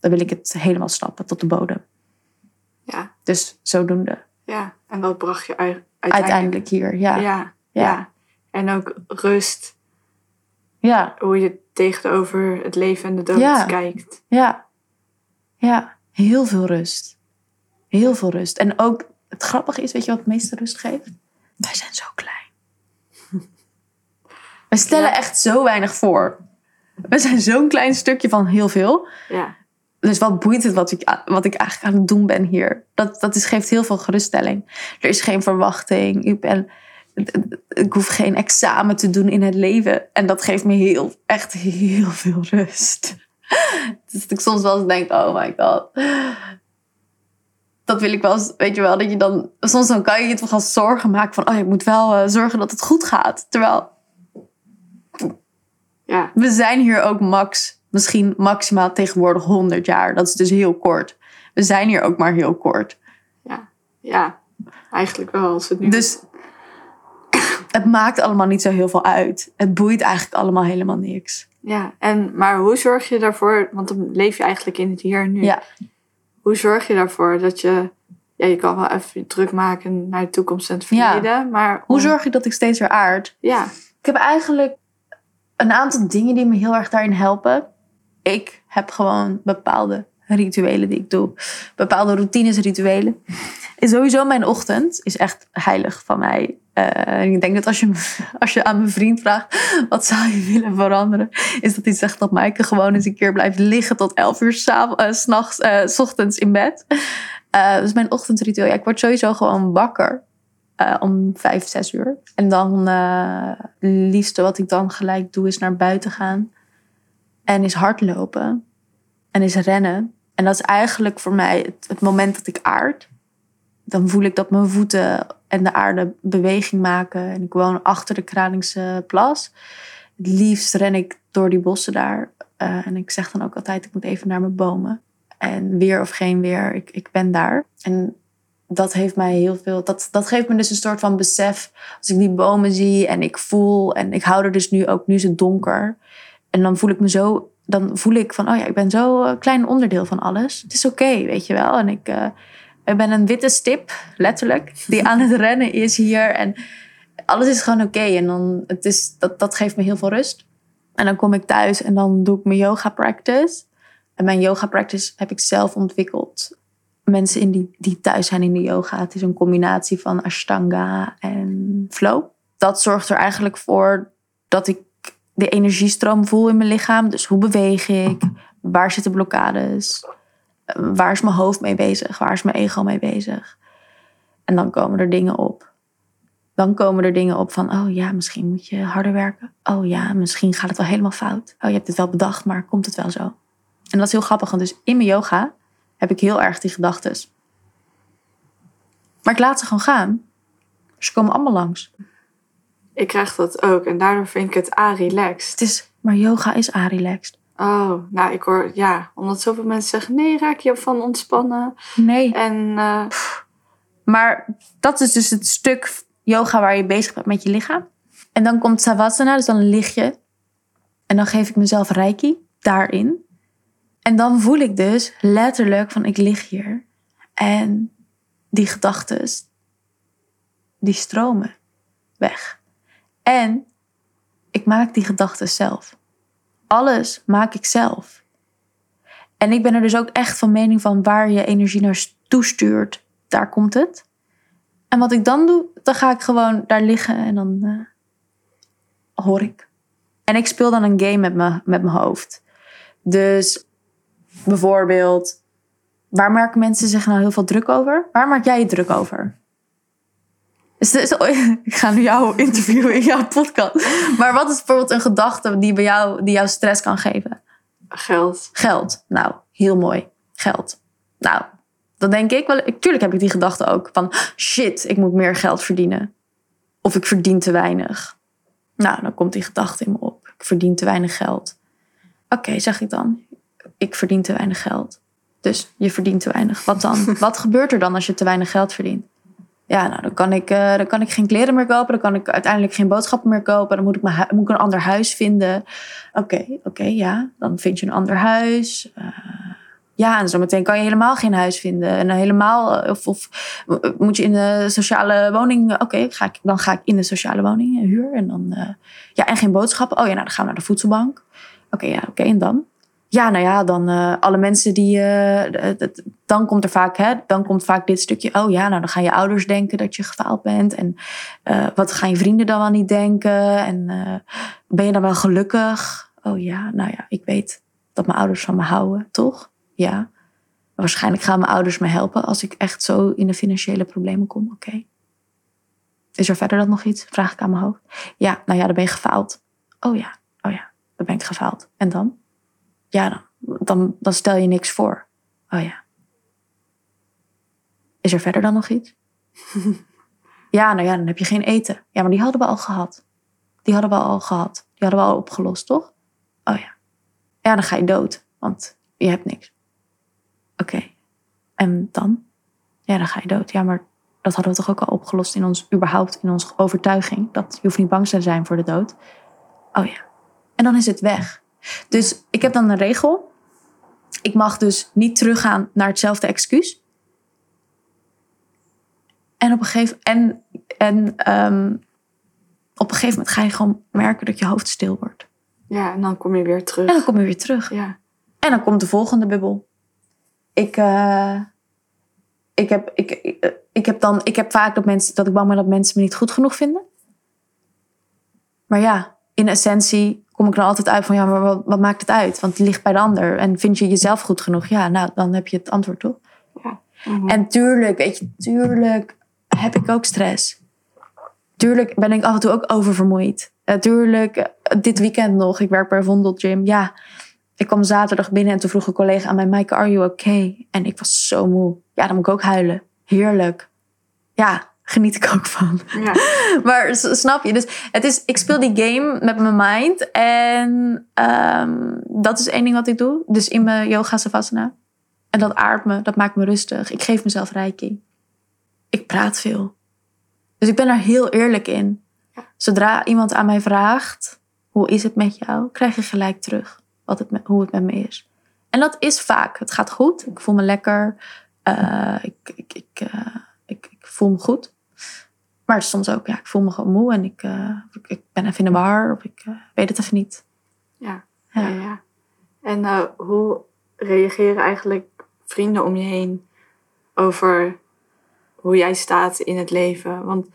Dan wil ik het helemaal stappen tot de bodem. Ja. Dus zodoende. Ja, en dat bracht je uiteindelijk, uiteindelijk hier, ja. ja. Ja, ja. En ook rust. Ja. Hoe je tegenover het leven en de dood kijkt. Ja. Ja, heel veel rust. Heel veel rust. En ook, het grappige is, weet je wat het meeste rust geeft? Wij zijn zo klein. [laughs] We stellen echt zo weinig voor. We zijn zo'n klein stukje van heel veel. Ja. Dus wat boeit het wat ik, wat ik eigenlijk aan het doen ben hier? Dat, dat is, geeft heel veel geruststelling. Er is geen verwachting. Ik ben ik hoef geen examen te doen in het leven. En dat geeft me heel, echt heel veel rust. Dus ik soms wel eens denk, oh my god. Dat wil ik wel eens, weet je wel, dat je dan... Soms dan kan je je toch wel zorgen maken van... Oh, ik moet wel uh, zorgen dat het goed gaat. Terwijl... Ja. We zijn hier ook max, misschien maximaal tegenwoordig 100 jaar. Dat is dus heel kort. We zijn hier ook maar heel kort. Ja, ja. Eigenlijk wel. Als het nu... Dus het maakt allemaal niet zo heel veel uit. Het boeit eigenlijk allemaal helemaal niks. Ja, en, maar hoe zorg je daarvoor, want dan leef je eigenlijk in het hier en nu. Ja. Hoe zorg je daarvoor dat je, ja, je kan wel even druk maken naar de toekomst en het verleden, ja. maar... Hoe zorg je dat ik steeds weer aard? Ja. Ik heb eigenlijk een aantal dingen die me heel erg daarin helpen. Ik heb gewoon bepaalde rituelen die ik doe. Bepaalde routines, rituelen. En sowieso mijn ochtend is echt heilig van mij. Uh, ik denk dat als je, [laughs] als je aan mijn vriend vraagt, wat zou je willen veranderen? Is dat hij zegt dat Maaike gewoon eens een keer blijft liggen tot 11 uur uh, s'nachts, uh, s ochtends in bed. dus mijn ochtendritueel, ik word sowieso gewoon wakker. om vijf, zes uur. En dan het liefste wat ik dan gelijk doe is naar buiten gaan. En is hardlopen. En is rennen. En dat is eigenlijk voor mij het moment dat ik aard. Dan voel ik dat mijn voeten en de aarde beweging maken. En ik woon achter de Kralingse plas. Het liefst ren ik door die bossen daar. Uh, en ik zeg dan ook altijd, ik moet even naar mijn bomen. En weer of geen weer, ik, ik ben daar. En dat heeft mij heel veel. Dat, dat geeft me dus een soort van besef. Als ik die bomen zie en ik voel. En ik hou er dus nu ook, nu is het donker. En dan voel ik me zo. Dan voel ik van, oh ja, ik ben zo klein onderdeel van alles. Het is oké, weet je wel. En ik, uh, ik ben een witte stip, letterlijk, die aan het rennen is hier. En alles is gewoon oké. En dan, het is, dat, dat geeft me heel veel rust. En dan kom ik thuis en dan doe ik mijn yoga practice. En mijn yoga practice heb ik zelf ontwikkeld. Mensen in die, die thuis zijn in de yoga. Het is een combinatie van Ashtanga en flow. Dat zorgt er eigenlijk voor dat ik de energiestroom voel in mijn lichaam. Dus hoe beweeg ik? Waar zitten blokkades? Waar is mijn hoofd mee bezig? Waar is mijn ego mee bezig? En dan komen er dingen op. Dan komen er dingen op van, oh ja, misschien moet je harder werken. Oh ja, misschien gaat het wel helemaal fout. Oh, je hebt het wel bedacht, maar komt het wel zo? En dat is heel grappig, want dus in mijn yoga heb ik heel erg die gedachten. Maar ik laat ze gewoon gaan. Ze komen allemaal langs. Ik krijg dat ook en daardoor vind ik het a-relaxed. Het is Maar yoga is a-relaxed. Oh, nou ik hoor, ja, omdat zoveel mensen zeggen, nee, raak je van ontspannen. Nee. En eh, Maar dat is dus het stuk yoga waar je bezig bent met je lichaam. En dan komt savasana, dus dan lig je. En dan geef ik mezelf reiki daarin. En dan voel ik dus letterlijk van ik lig hier. En die gedachten, die stromen weg. En ik maak die gedachten zelf. Alles maak ik zelf. En ik ben er dus ook echt van mening van waar je energie naar toestuurt, daar komt het. En wat ik dan doe, dan ga ik gewoon daar liggen en dan eh, hoor ik. En ik speel dan een game met, me, met mijn hoofd. Dus bijvoorbeeld, waar maken mensen zich nou heel veel druk over? Waar maak jij je druk over? Dus, dus- [laughs] ik ga nu jou [laughs] interviewen in jouw podcast. Maar wat is bijvoorbeeld een gedachte die, bij jou, die jou stress kan geven? geld. Geld. Nou, heel mooi. Geld. Nou, dan denk ik wel. ik- Tuurlijk heb ik die gedachte ook van shit, ik moet meer geld verdienen. Of ik verdien te weinig. Nou, dan komt die gedachte in me op. Ik verdien te weinig geld. Oké, zeg ik dan. Ik verdien te weinig geld. Dus je verdient te weinig. Wat dan? [laughs] Wat gebeurt er dan als je te weinig geld verdient? Ja, nou, dan kan, ik, eh, dan kan ik geen kleren meer kopen. Dan kan ik uiteindelijk geen boodschappen meer kopen. Dan moet ik, mijn moet ik een ander huis vinden. Oké, oké, ja. Dan vind je een ander huis. Eh, ja, en zometeen kan je helemaal geen huis vinden. En helemaal, eh, of, of moet je in de sociale woning. Oké, dan ga ik in de sociale woning huur. En dan, ja, en geen boodschappen. Oh ja, nou, dan gaan we naar de voedselbank. Oké, ja, oké, en dan? Ja, nou ja, dan eh, alle mensen die. d- dan komt er vaak, hè, dan komt vaak dit stukje. Oh ja, nou dan gaan je ouders denken dat je gefaald bent. En eh, wat gaan je vrienden dan wel niet denken? En ben je dan wel gelukkig? Oh ja, nou ja, ik weet dat mijn ouders van me houden, toch? Ja. Waarschijnlijk gaan mijn ouders me helpen als ik echt zo in de financiële problemen kom. Oké. Is er verder dan nog iets? Vraag ik aan mijn hoofd. Ja, nou ja, dan ben je gefaald. Oh ja, oh ja, dan ben ik gefaald. En dan? Ja, dan, dan, stel je niks voor. Oh ja. Is er verder dan nog iets? [laughs] ja, nou ja, dan heb je geen eten. Ja, maar die hadden we al gehad. Die hadden we al gehad. Die hadden we al opgelost, toch? Oh ja. Ja, dan ga je dood, want je hebt niks. Oké. En dan? Ja, dan ga je dood. Ja, maar dat hadden we toch ook al opgelost in ons, überhaupt in onze overtuiging. Dat je hoeft niet bang te zijn voor de dood. Oh ja. En dan is het weg. Dus ik heb dan een regel. Ik mag dus niet teruggaan naar hetzelfde excuus. En op een gegeven, en, en, ehm, op een gegeven moment ga je gewoon merken dat je hoofd stil wordt. Ja, en dan kom je weer terug. En dan kom je weer terug. Ja. En dan komt de volgende bubbel. Ik, eh, ik, heb, ik, ik, ik heb dan, ik heb vaak dat, mensen, dat ik bang ben dat mensen me niet goed genoeg vinden. Maar ja, in essentie kom ik er altijd uit van ja, maar wat, wat maakt het uit? Want het ligt bij de ander. En vind je jezelf goed genoeg? Ja, nou, dan heb je het antwoord toch? Mhm. En tuurlijk, weet je, tuurlijk heb ik ook stress. Tuurlijk ben ik af en toe ook oververmoeid. Uh, tuurlijk, eh, dit weekend nog, ik werk bij Vondel Gym. Ja, ik kwam zaterdag binnen en toen vroeg een collega aan mij... Maaike, are you okay? En ik was zo moe. Ja, dan moet ik ook huilen. Heerlijk. Ja, geniet ik ook van. ja. [laughs] Maar snap je? Dus het is, ik speel die game met mijn mind. En ehm, dat is één ding wat ik doe. Dus in mijn yoga savasana. En dat aardt me, dat maakt me rustig. Ik geef mezelf reiki. Ik praat veel. Dus ik ben daar heel eerlijk in. Zodra iemand aan mij vraagt, hoe is het met jou? Krijg je gelijk terug wat het hoe het met me is. En dat is vaak. Het gaat goed. Ik voel me lekker. Eh, ik, ik, ik, eh, ik, ik voel me goed. Maar soms ook, ja, ik voel me gewoon moe en ik, eh, ik, ben even in de war of ik eh, weet het even niet. Ja. Ja. ja, ja. En eh, hoe reageren eigenlijk vrienden om je heen over hoe jij staat in het leven? Want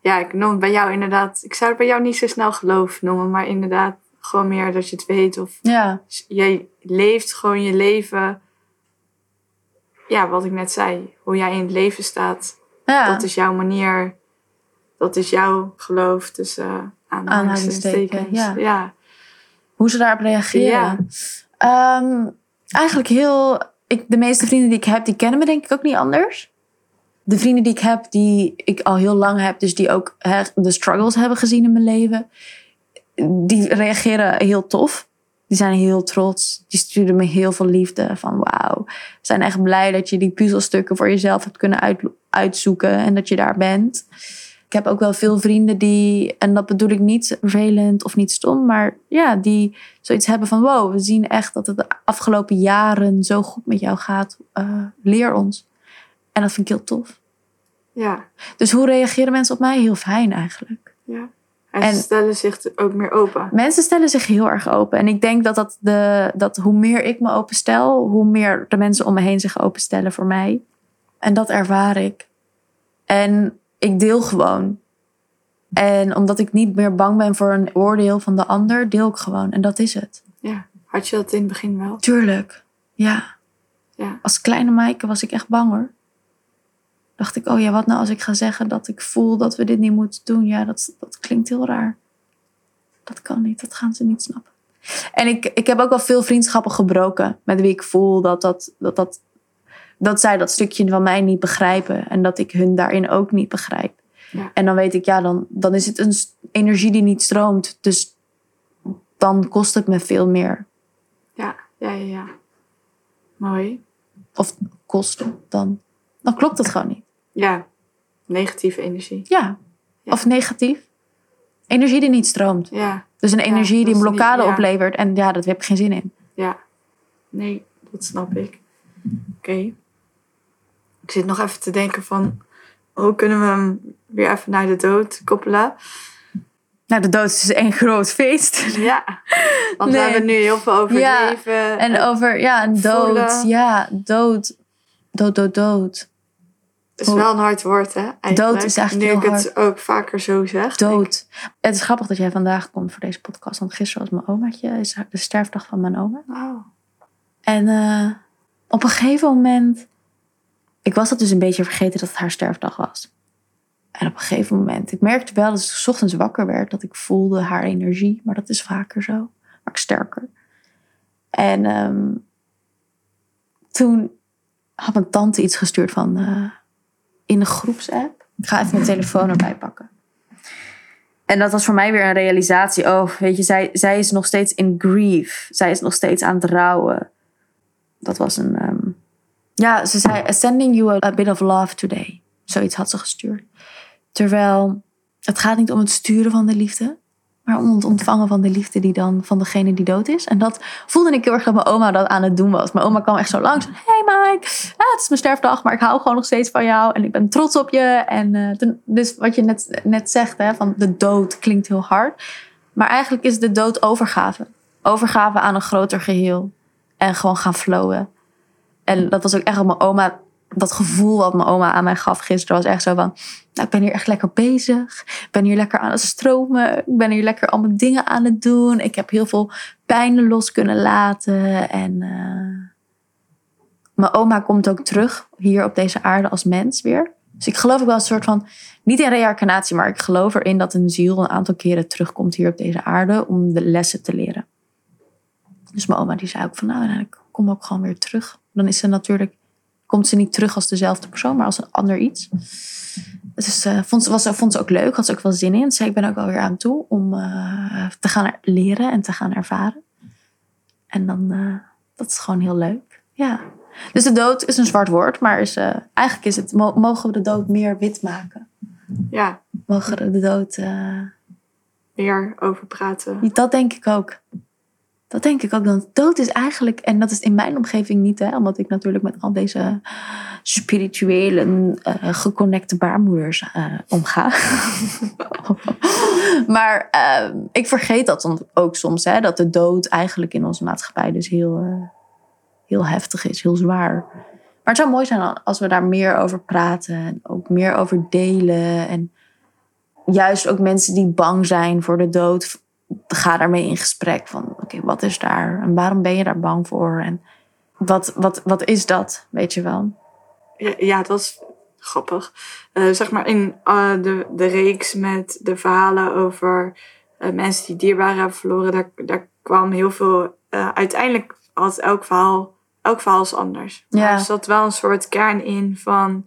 ja, ik noem het bij jou inderdaad, ik zou het bij jou niet zo snel geloof noemen, maar inderdaad gewoon meer dat je het weet of Ja, jij leeft gewoon je leven. Ja, wat ik net zei, hoe jij in het leven staat, ja. dat is jouw manier, dat is jouw geloof tussen aanhalingstekens. Aanhalingstekens, ja. ja. hoe ze daarop reageren. Ehm, eigenlijk heel. Ik, de meeste vrienden die ik heb, die kennen me denk ik ook niet anders. De vrienden die ik heb, die ik al heel lang heb, dus die ook de struggles hebben gezien in mijn leven. die reageren heel tof. Die zijn heel trots. Die sturen me heel veel liefde. Van wauw. We zijn echt blij dat je die puzzelstukken voor jezelf hebt kunnen uit, uitzoeken. En dat je daar bent. Ik heb ook wel veel vrienden die, en dat bedoel ik niet vervelend of niet stom, maar ja, die zoiets hebben van wow, we zien echt dat het de afgelopen jaren zo goed met jou gaat. Uh, leer ons. En dat vind ik heel tof. Ja. Dus hoe reageren mensen op mij? Heel fijn eigenlijk. Ja. En, en, ze stellen zich ook meer open. Mensen stellen zich heel erg open. En ik denk dat, dat, de, dat hoe meer ik me openstel, hoe meer de mensen om me heen zich openstellen voor mij. En dat ervaar ik. En ik deel gewoon. En omdat ik niet meer bang ben voor een oordeel van de ander, deel ik gewoon. En dat is het. Ja, had je dat in het begin wel? Tuurlijk, ja. ja. Als kleine Maaike was ik echt bang hoor. Dacht ik, oh ja, wat nou als ik ga zeggen dat ik voel dat we dit niet moeten doen? Ja, dat, dat klinkt heel raar. Dat kan niet, dat gaan ze niet snappen. En ik, ik heb ook wel veel vriendschappen gebroken met wie ik voel dat, dat, dat, dat dat zij dat stukje van mij niet begrijpen. En dat ik hun daarin ook niet begrijp. Ja. En dan weet ik, ja, dan, dan is het een energie die niet stroomt. Dus dan kost het me veel meer. Ja, ja, ja, ja. Mooi. Of kosten, dan, dan klopt het gewoon niet. Ja, negatieve energie. Ja, Ja. of negatief. Energie die niet stroomt. Ja, Dus een energie die een niet- blokkade oplevert. En ja, dat heb ik geen zin in. ja. Nee, dat snap ik. Oké. Ik zit nog even te denken van... Hoe kunnen we hem weer even naar de dood koppelen? Nou, de dood is één groot feest. Ja, want we Nee. hebben nu heel veel over Ja, leven. En over, ja, een dood. Voelen. Ja, dood. Dood, dood, dood. Het is wel een hard woord, hè? Eigenlijk. Dood is eigenlijk Nu ik het ook vaker zo zeg. Dood. Het is grappig dat jij vandaag komt voor deze podcast. Want gisteren was mijn omaatje. is de sterfdag van mijn oma. Wauw. En eh, op een gegeven moment... Ik was dat dus een beetje vergeten dat het haar sterfdag was. En op een gegeven moment... Ik merkte wel dat ik 's ochtends wakker werd. Dat ik voelde haar energie. Maar dat is vaker zo. Maar sterker. En ehm, toen had mijn tante iets gestuurd van... eh, in de groepsapp. Ik ga even mijn telefoon erbij pakken. En dat was voor mij weer een realisatie. Oh, weet je, zij, zij is nog steeds in grief. Zij is nog steeds aan het rouwen. Dat was een. ehm, Ja, ze zei: Sending you a, bit of love today. Zoiets had ze gestuurd. Terwijl het gaat niet om het sturen van de liefde. Maar om het ontvangen van de liefde die dan van degene die dood is. En dat voelde ik heel erg dat mijn oma dat aan het doen was. Mijn oma kwam echt zo langs. Hey Mike, het is mijn sterfdag, maar ik hou gewoon nog steeds van jou. En ik ben trots op je. En eh, dus wat je net, net zegt, hè, van de dood klinkt heel hard. Maar eigenlijk is de dood overgave. Overgave aan een groter geheel. En gewoon gaan flowen. En dat was ook echt wat mijn oma... Dat gevoel wat mijn oma aan mij gaf gisteren was echt zo van... Nou, ik ben hier echt lekker bezig. Ik ben hier lekker aan het stromen. Ik ben hier lekker allemaal dingen aan het doen. Ik heb heel veel pijnen los kunnen laten. En eh, mijn oma komt ook terug hier op deze aarde als mens weer. Dus ik geloof ook wel een soort van... Niet in reïncarnatie, maar ik geloof erin dat een ziel een aantal keren terugkomt hier op deze aarde... om de lessen te leren. Dus mijn oma die zei ook van... Nou, ik kom ook gewoon weer terug. Dan is ze natuurlijk... Komt ze niet terug als dezelfde persoon, maar als een ander iets. Dus eh, vond, ze, was, vond ze ook leuk, had ze ook wel zin in. Zei ik ben ook alweer aan toe om eh, te gaan er- leren en te gaan ervaren. En dan, eh, dat is gewoon heel leuk. Ja. Dus de dood is een zwart woord, maar is, eigenlijk is het, mo- mogen we de dood meer wit maken? Ja, Mogen we de dood, meer over praten. dat denk ik ook. Dat denk ik ook. Dan dood is eigenlijk, en dat is in mijn omgeving niet, hè, omdat ik natuurlijk met al deze spirituele, eh, geconnecte baarmoeders eh, omga. [laughs] maar eh, ik vergeet dat ook soms, hè, dat de dood eigenlijk in onze maatschappij dus heel, heel heftig is, heel zwaar. Maar het zou mooi zijn als we daar meer over praten en ook meer over delen. En juist ook mensen die bang zijn voor de dood, ga daarmee in gesprek van oké, wat is daar en waarom ben je daar bang voor en wat, wat, wat is dat, weet je wel? Ja, ja, dat is grappig. Eh, zeg maar in eh, de, de reeks met de verhalen over eh, mensen die dierbaren hebben verloren, daar, daar kwam heel veel. uiteindelijk had elk verhaal, elk verhaal is anders. Maar er zat wel een soort kern in van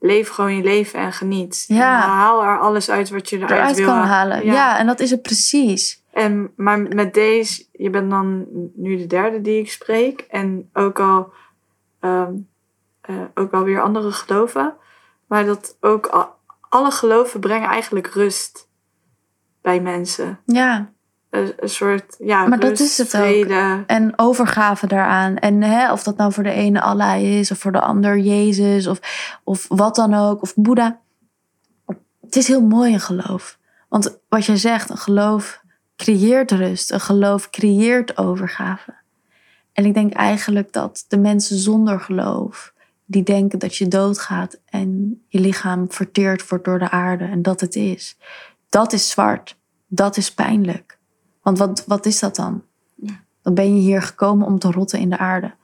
leef gewoon je leven en geniet. Ja. En haal er alles uit wat je eruit, Eruit wil. kan halen. Ja. en dat is het precies. En, maar met deze, je bent dan nu de derde die ik spreek. En ook al, ehm eh, ook al weer andere geloven. Maar dat ook al- alle geloven brengen eigenlijk rust bij mensen. Ja. Een, een soort, ja, Maar dat rust, is het ook. En overgave daaraan. En hè, of dat nou voor de ene Allah is, of voor de ander Jezus, of, of wat dan ook, of Boeddha. Het is heel mooi een geloof. Want wat je zegt, een geloof creëert rust. Een geloof creëert overgave. En ik denk eigenlijk dat de mensen zonder geloof, die denken dat je doodgaat en je lichaam verteerd wordt door de aarde en dat het is. Dat is zwart. Dat is pijnlijk. Want wat, wat is dat dan? Dan ben je hier gekomen om te rotten in de aarde.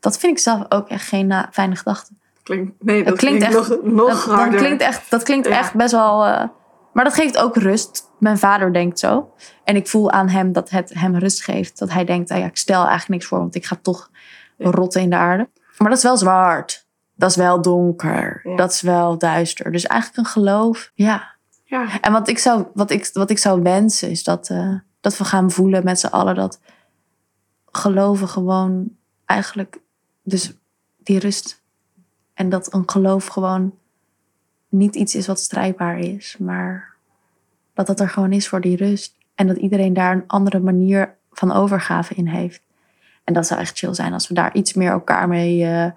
Dat vind ik zelf ook echt geen na- fijne gedachte. Klinkt, nee, dat klinkt klinkt, echt- nog, nog Dat, harder. klinkt echt, dat klinkt Ja. echt best wel. eh, maar dat geeft ook rust. Mijn vader denkt zo. En ik voel aan hem dat het hem rust geeft. Dat hij denkt: ah ja, ik stel eigenlijk niks voor, want ik ga toch Ja. rotten in de aarde. Maar dat is wel zwart. Dat is wel donker. Ja. Dat is wel duister. Dus eigenlijk een geloof. Ja. Ja, En wat ik zou, wat ik, wat ik zou wensen is dat, eh, dat we gaan voelen met z'n allen dat geloven gewoon eigenlijk, dus die rust. En dat een geloof gewoon niet iets is wat strijdbaar is, maar dat dat er gewoon is voor die rust. En dat iedereen daar een andere manier van overgave in heeft. En dat zou echt chill zijn als we daar iets meer elkaar mee eh,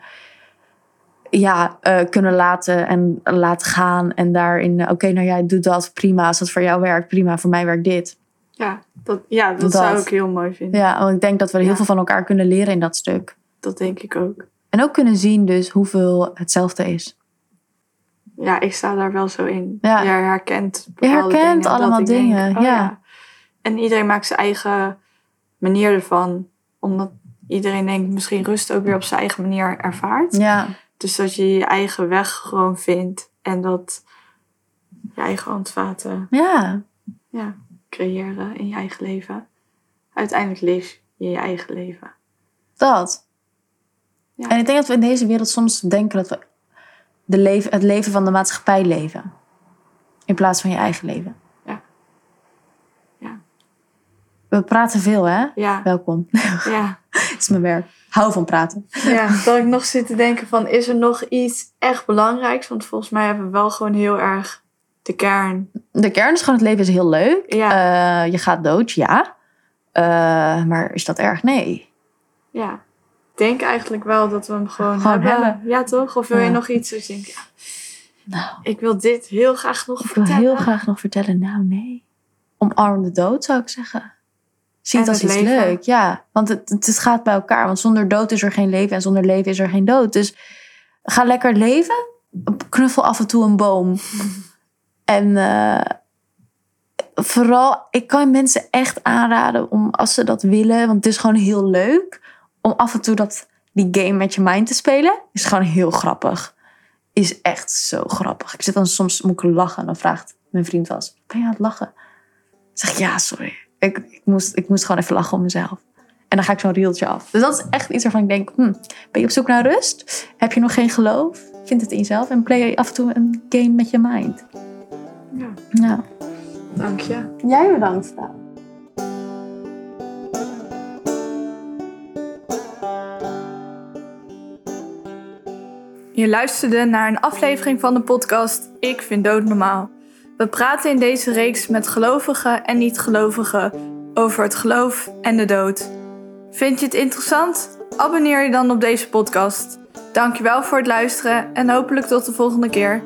ja, eh, kunnen laten en laten gaan. En daarin, eh, oké, nou jij doet dat, prima. Als dat voor jou werkt, prima. Voor mij werkt dit. Ja, dat, ja, dat, Dat. zou ik heel mooi vinden. Ja, want ik denk dat we heel Ja. veel van elkaar kunnen leren in dat stuk. Dat denk ik ook. En ook kunnen zien dus hoeveel hetzelfde is. Ja, ik sta daar wel zo in. Ja. Je herkent Je bepaalde herkent dingen, allemaal denk, dingen, oh ja. En iedereen maakt zijn eigen manier ervan. Omdat iedereen denkt misschien rust ook weer op zijn eigen manier ervaart. Ja, Dus dat je je eigen weg gewoon vindt. En dat je eigen handvaten ja, ja, creëren in je eigen leven. Uiteindelijk leef je je eigen leven. dat. Ja. En ik denk dat we in deze wereld soms denken dat we de leven, het leven van de maatschappij leven. In plaats van je eigen leven. Ja. Ja. We praten veel, hè? Ja, Welkom. [laughs] ja. Het is mijn werk. Hou van praten. Ja, dat ik nog zit te denken van, is er nog iets echt belangrijks? Want volgens mij hebben we wel gewoon heel erg de kern. De kern is gewoon het leven is heel leuk. Ja. Eh, je gaat dood, ja. Eh, maar is dat erg? Nee. Ja, ik denk eigenlijk wel dat we hem gewoon, Gewoon hebben. hebben. Ja, toch? Of wil je Ja. nog iets? Dus ik denk, ja, Nou, ik wil dit heel graag nog ik wil vertellen. heel graag nog vertellen. Nou, nee. Omarm de dood, zou ik zeggen. Zie het als iets leven. leuk. Ja, want het, het, het gaat bij elkaar. Want zonder dood is er geen leven en zonder leven is er geen dood. Dus ga lekker leven. Knuffel af en toe een boom. [laughs] En eh, vooral, ik kan mensen echt aanraden om als ze dat willen, want het is gewoon heel leuk om af en toe dat die game met je mind te spelen. Is gewoon heel grappig. Is echt zo grappig. Ik zit dan soms moet ik lachen en dan vraagt mijn vriend wel ben je aan het lachen? Dan zeg ik ja, sorry. Ik, ik, moest, ik moest gewoon even lachen om mezelf. En dan ga ik zo'n rieltje af. Dus dat is echt iets waarvan ik denk, hm, ben je op zoek naar rust? Heb je nog geen geloof? Vind het in jezelf en play af en toe een game met je mind. Ja, dank je. jij bedankt. Daan. Je luisterde naar een aflevering van de podcast Ik vind dood normaal. We praten in deze reeks met gelovigen en niet-gelovigen over het geloof en de dood. Vind je het interessant? Abonneer je dan op deze podcast. Dankjewel voor het luisteren en hopelijk tot de volgende keer.